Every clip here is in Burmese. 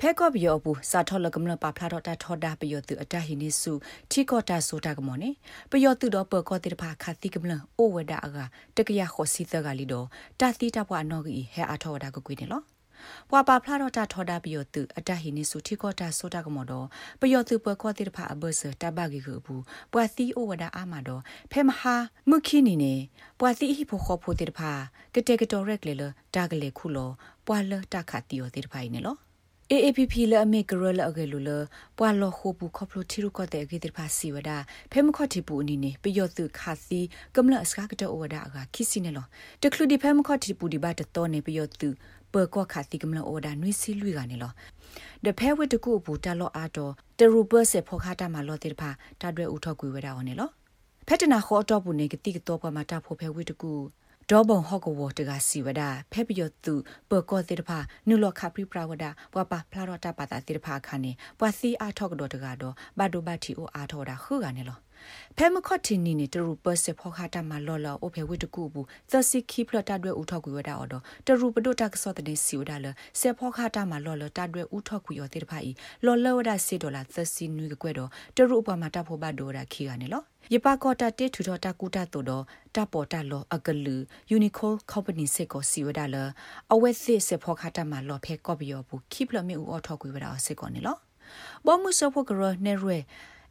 ဖဲကော့ဘီယောဘူးစာထောလကမလပါဖလာတော့တာထောဒါပယောသူအတဟိနေစုထီကောတာဆိုတာကမောနေပယောသူတော့ပကောတိတဖာခါတိကမလအိုဝဒါအကတကရခောစီသကလီတော့တာတိတဘွားနော်ကြီးဟဲအထောဒါကကွေးတယ်လို့ပွာပါဖလာတော့တာထောဒါပယောသူအတဟိနေစုထီကောတာဆိုတာကမောတော့ပယောသူပကောတိတဖာအဘဆတဘဂီကဘူးပွာသီအိုဝဒါအာမတော့ဖဲမဟာမုခိနီနေပွာသီဟိဖိုခောဖိုတိတဖာကတဲ့ကတော်ရက်လေလတာကလေခုလောပွာလတခတ်တီယောတိတဖာနေလို့ AAPP လအမေကရလအကလူလပွာလခိုပူခပလိုတီရုကတဲ့ဂိတဖာစီဝဒဖဲမခတိပူအနီနေပယောသူခါစီကမလအစကတဲ့ဩဝဒအကခိစီနေလောတခလူဒီဖဲမခတိပူဒီဘတ်တော်နေပယောသူပကောခါစီကမလဩဒါနွိစီလူကနေလောတဖဲဝတ်တကူပူတလောအာတော်တရူပစေဖောခတာမလောတိဖာတတွဲဥထောက်ကွေဝဒဟောနေလောဖက်တနာခေါ်တော့ပူနေကတိကတော့ပမာတာဖိုဖဲဝတ်တကူ ဒေါဘုံဟော့ကဝတကစီဝဒဖဲပီယတုပကောတိတဖာနုလခပရိပရဝဒပပဖလာရတာပတာတိတဖာခနေပစီအားထော့ကတော့တကတော့ဘဒိုဘတီအိုအားထောတာခုကနေလောဖဲမခတ်တီနီနီတရူပစဖောခတာမလောလောအိုဖေဝိတကူဘူးသစီခိဖလတာတွေဥထောက်ကွေဝဒအော်တော့တရူပဒိုတက်ဆော့တဲ့စီဝဒလစေဖောခတာမလောလောတာတွေဥထောက်ကွေရတဲ့တဖာဤလောလောဝဒစီဒေါ်လာသစီနွေကွဲတော့တရူပမာတာဖောဘဒိုရာခီကနေလောယပကောတာတေထူတော်တာကူတာတိုတော့တပေါ်တာလောအကလူယူနီကိုကော်ပနီစေကိုစီဝဒါလအဝဲစစ်စေဖောခတာမလောဖဲကော့ဘီယောဘူးခိပလမေဦးအော်ထောက်ကွေဝဒါစေကောနေလောဘောမှုစောဖို့ကရနေရဲ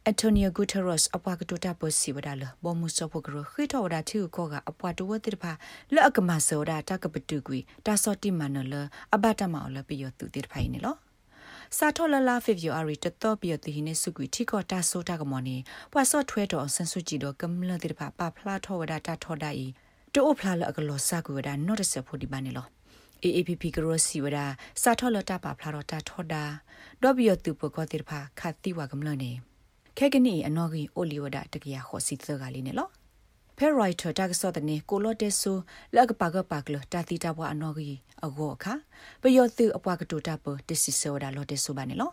အန်တိုနီယိုဂူတာရော့စ်အပွားကတိုတာပစီဝဒါလဘောမှုစောဖို့ကရခိထောဝဒါချီကိုကအပွားတဝတိတဖာလက်အကမဆောဒါတကပတူကွီတာစောတိမနလအဘတာမောလပီယောတူတိတဖိုင်နေလောစာထောလလာဖေဗူအာရီတတော့ပြတိနေစုကွီထီကောတာဆိုတာကမောနေပွာဆော့ထွဲတော်ဆန်ဆုကြည့်တော့ကမ္လတိဖာပါဖလာထောဝဒတာထောဒာဤတိုးဖလာလအကလောစာကွေဝဒနော့တဆဖို့ဒီပါနေလော AAPP ကရောစီဝဒစာထောလတာပါဖလာတော့တာထောဒါတော့ပြတူပကောတိဖာခတ်တိဝကမ္လနေ ခဲကနီအနော်ကြီးအိုလီဝဒတကရခောစီသကလေးနေလောဖဲရိုက်တာတက်ဆော့တဲ့နေကိုလော့တက်ဆူလက်ကပါကပါကလတာတီတာဘွားအနော်ကြီးအကောအခါပယောသူအပွားကတူတာပတစီဆောဒါလော့တက်ဆူပါနေလော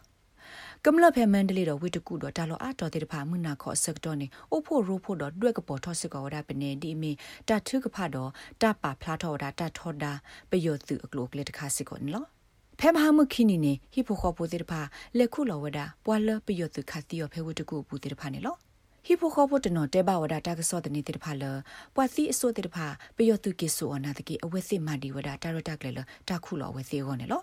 ကမ္လဖဲမန်ဒလီတော့ဝိတကူတော့တာလောအာတော်တဲ့ဖာမနာခော့ဆက်တော့နေအိုဖို့ရိုးဖို့တော့တွက်ကပေါ်ထော့စစ်ကောဒါပနေဒီမီတာထုကဖာတော့တပါဖလာထော့ဒါတထော့ဒါပယောသူအကလိုကလေးတခါစစ်ကောနော် ဖဲမဟာမခိနီနေဟိဖိုခောပိုတဲ့ဖာလက်ခုလောဝဒါပွာလပယောသူခါတီယောဖဲဝိတကူပူတဲ့ဖာနေလောဟီဖိုခေါပိုတနော်တဲဘဝဒတာကစောတနေတဲ့တဖာလပွာစီအစိုးတဲ့တဖာပယောတုကိဆိုအနာတကိအဝဲစစ်မဒီဝဒတာရတာကလေလတာခုလောဝဲစီကောနေလော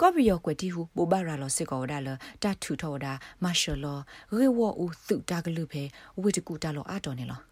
ကော်ပီယောကွတီဟုပိုဘာရာလောစစ်ကောဒါလတာထူထောဒါမာရှယ်လောရေဝူသုတာကလူဖေဝိတကူတာလောအာတော်နေလော